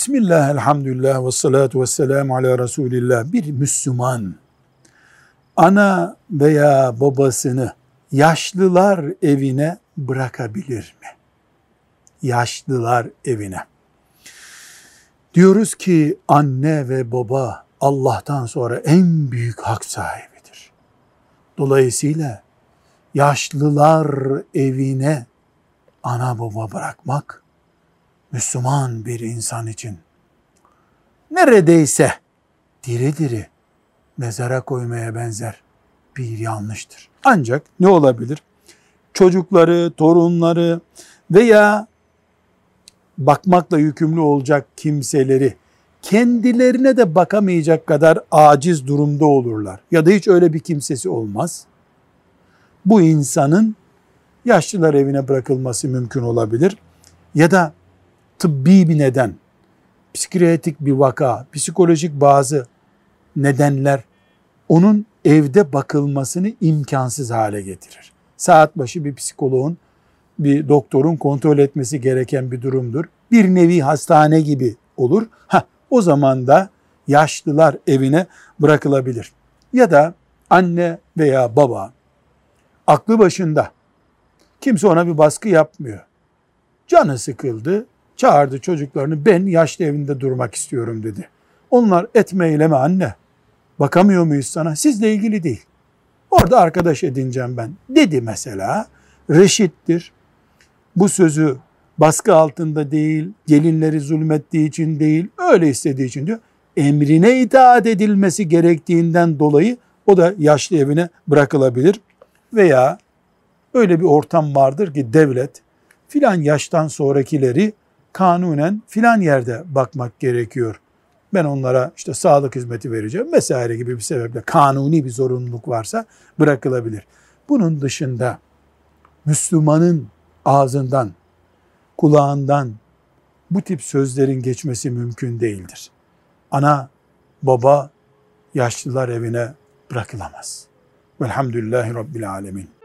Bismillah, elhamdülillah ve salatu ve selamu ala Resulillah. Bir Müslüman ana veya babasını yaşlılar evine bırakabilir mi? Yaşlılar evine. Diyoruz ki anne ve baba Allah'tan sonra en büyük hak sahibidir. Dolayısıyla yaşlılar evine ana baba bırakmak Müslüman bir insan için neredeyse diri diri mezara koymaya benzer bir yanlıştır. Ancak ne olabilir? Çocukları, torunları veya bakmakla yükümlü olacak kimseleri kendilerine de bakamayacak kadar aciz durumda olurlar. Ya da hiç öyle bir kimsesi olmaz. Bu insanın yaşlılar evine bırakılması mümkün olabilir. Ya da tıbbi bir neden, psikiyatrik bir vaka, psikolojik bazı nedenler onun evde bakılmasını imkansız hale getirir. Saat başı bir psikoloğun, bir doktorun kontrol etmesi gereken bir durumdur. Bir nevi hastane gibi olur. Ha, o zaman da yaşlılar evine bırakılabilir. Ya da anne veya baba aklı başında kimse ona bir baskı yapmıyor. Canı sıkıldı, çağırdı çocuklarını ben yaşlı evinde durmak istiyorum dedi. Onlar etme eyleme anne bakamıyor muyuz sana sizle ilgili değil. Orada arkadaş edineceğim ben dedi mesela reşittir. Bu sözü baskı altında değil, gelinleri zulmettiği için değil, öyle istediği için diyor. Emrine itaat edilmesi gerektiğinden dolayı o da yaşlı evine bırakılabilir. Veya öyle bir ortam vardır ki devlet filan yaştan sonrakileri kanunen filan yerde bakmak gerekiyor. Ben onlara işte sağlık hizmeti vereceğim vesaire gibi bir sebeple kanuni bir zorunluluk varsa bırakılabilir. Bunun dışında Müslümanın ağzından, kulağından bu tip sözlerin geçmesi mümkün değildir. Ana, baba yaşlılar evine bırakılamaz. Velhamdülillahi Rabbil Alemin.